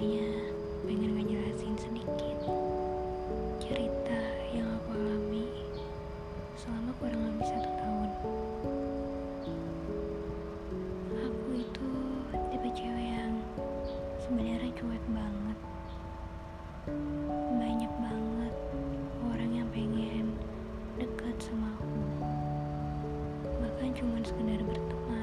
sebenarnya pengen ngejelasin sedikit cerita yang aku alami selama kurang lebih satu tahun. Aku itu tipe cewek yang sebenarnya cuek banget, banyak banget orang yang pengen dekat sama aku, bahkan cuma sekedar berteman.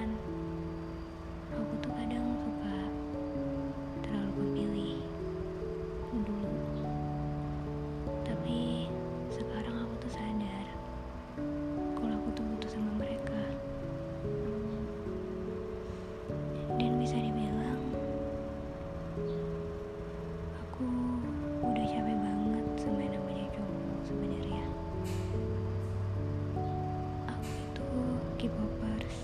Udah capek banget sama yang namanya cowok sebenarnya. Aku itu K-popers.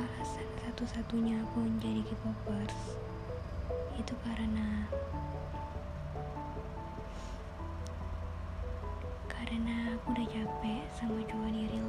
Alasan satu-satunya aku menjadi K-popers itu karena karena aku udah capek sama cowok di real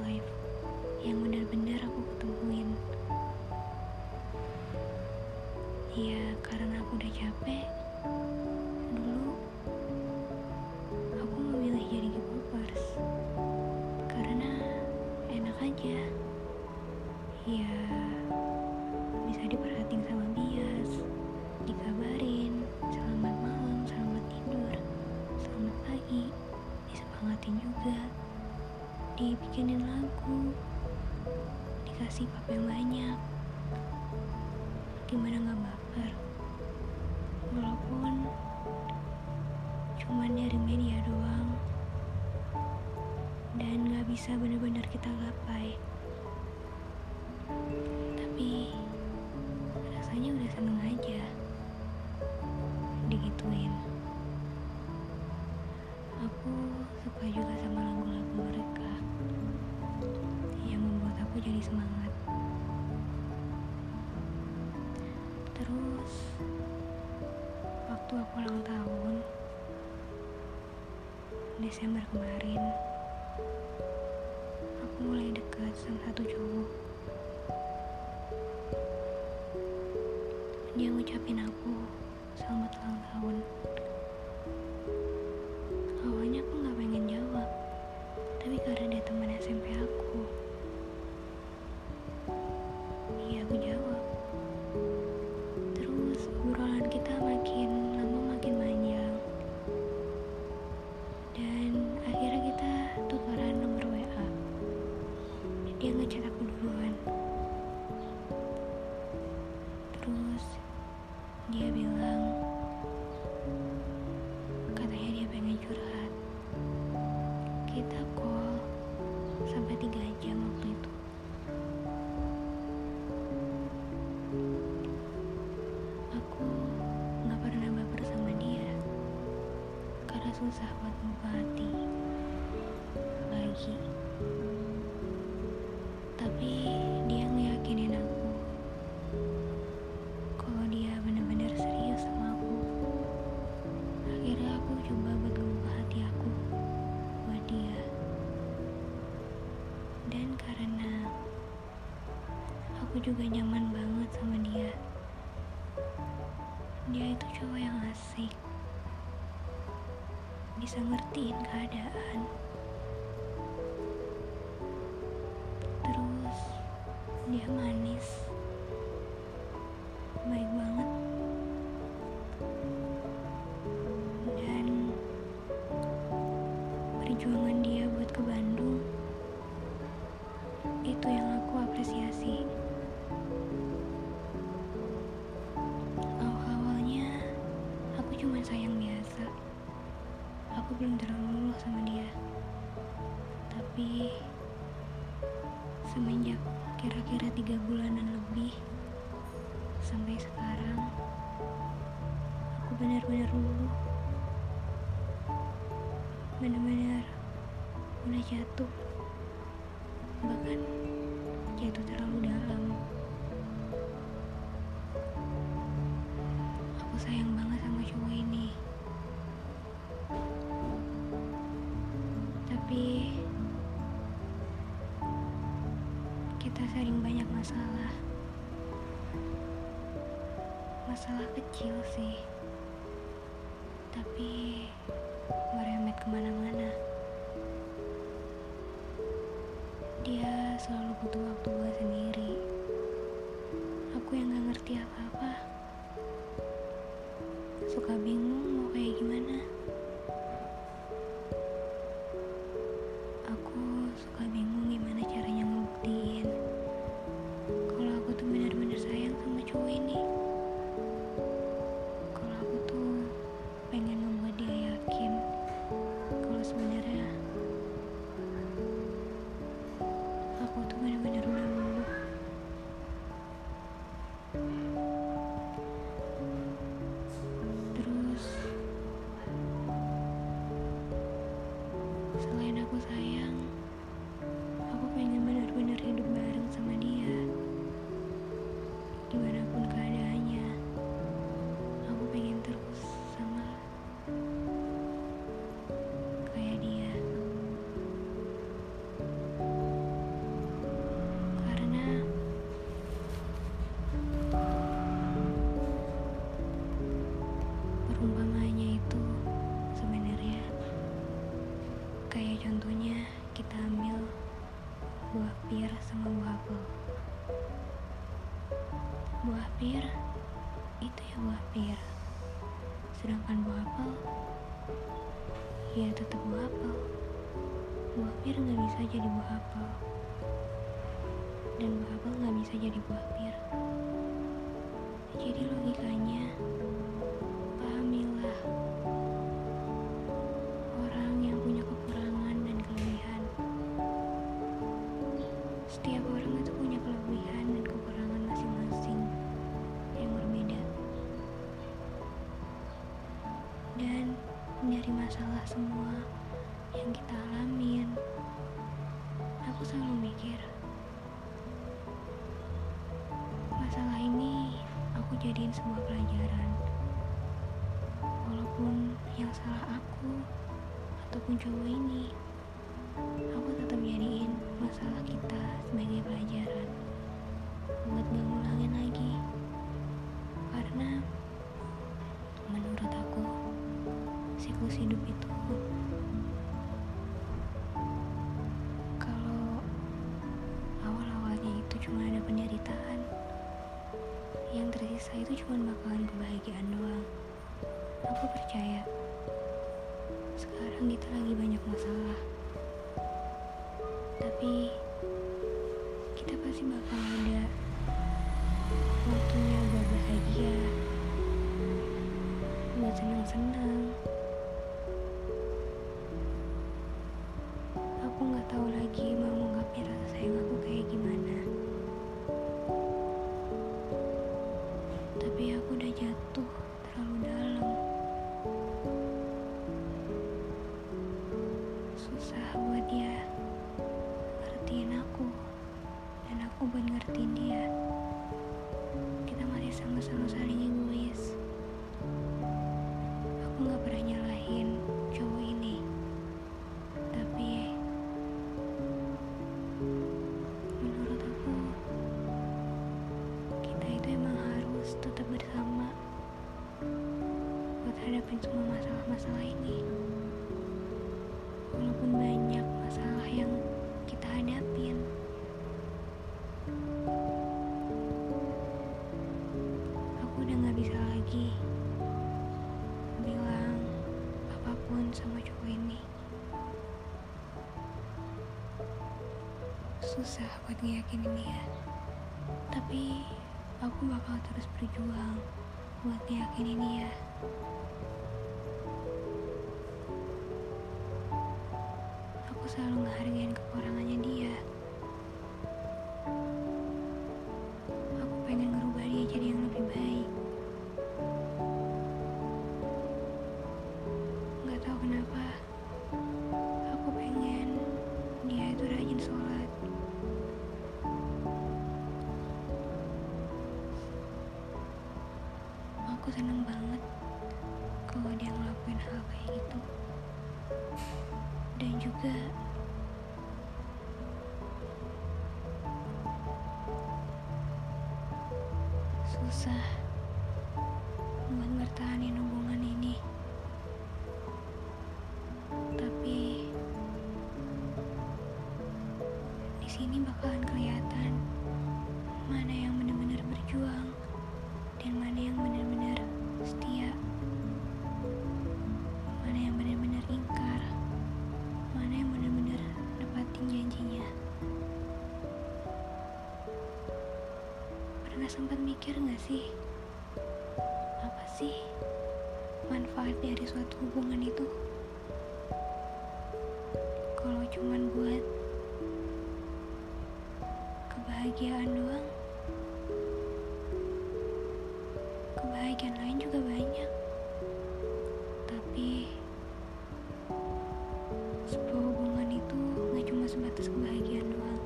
waktu aku ulang tahun. Desember kemarin aku mulai dekat sama satu cowok. Dia ngucapin aku selamat ulang tahun juga nyaman banget sama dia. Dia itu cowok yang asik. Bisa ngertiin keadaan. Terus dia manis benar-benar udah jatuh. Bahkan jatuh terlalu dalam. Aku sayang banget sama cowok ini. Tapi kita sering banyak masalah. Masalah kecil sih. Tapi merembet ke mana-mana dia selalu butuh waktu buat sendiri. Aku yang gak ngerti apa-apa. Suka bingung mau kayak gimana. Buah pir itu ya buah pir. Sedangkan buah apel ya tetap buah apel. Buah pir nggak bisa jadi buah apel. Dan buah apel nggak bisa jadi buah pir. Jadi logikanya pahamilah jadiin sebuah pelajaran. Walaupun yang salah aku ataupun cowok ini, aku tetap jadiin masalah kita sebagai pelajaran buat gak ngulangin lagi. Karena menurut aku siklus hidup itu senang-senang aku nggak tahu lagi mau mengungkapin rasa sayang aku kayak gimana. Tapi aku udah jatuh terlalu dalam. Susah buat dia ngertiin aku dan aku buat ngertiin dia. Kita masih sama-sama saling aku nggak pernah nyalahin cowok ini. Tapi menurut aku kita itu emang harus tetap bersama buat hadapin semua masalah-masalah ini. Walaupun banyak susah buat ngeyakinin dia. Tapi aku bakal terus berjuang buat ngeyakinin dia. Aku selalu ngehargain kekurangannya dia juga. Susah buat bertahanin hubungan mikir gak sih? Apa sih manfaat dari suatu hubungan itu? Kalau cuman buat kebahagiaan doang, kebahagiaan lain juga banyak. Tapi sebuah hubungan itu gak cuma sebatas kebahagiaan doang.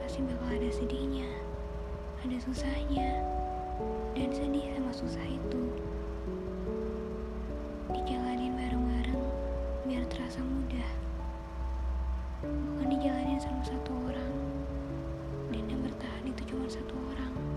Pasti bakal ada sedihnya, ada susahnya. Dan sedih sama susah itu. Dijalani bareng-bareng biar terasa mudah. Bukan dijalani sama satu orang. Dan yang bertahan itu cuma satu orang.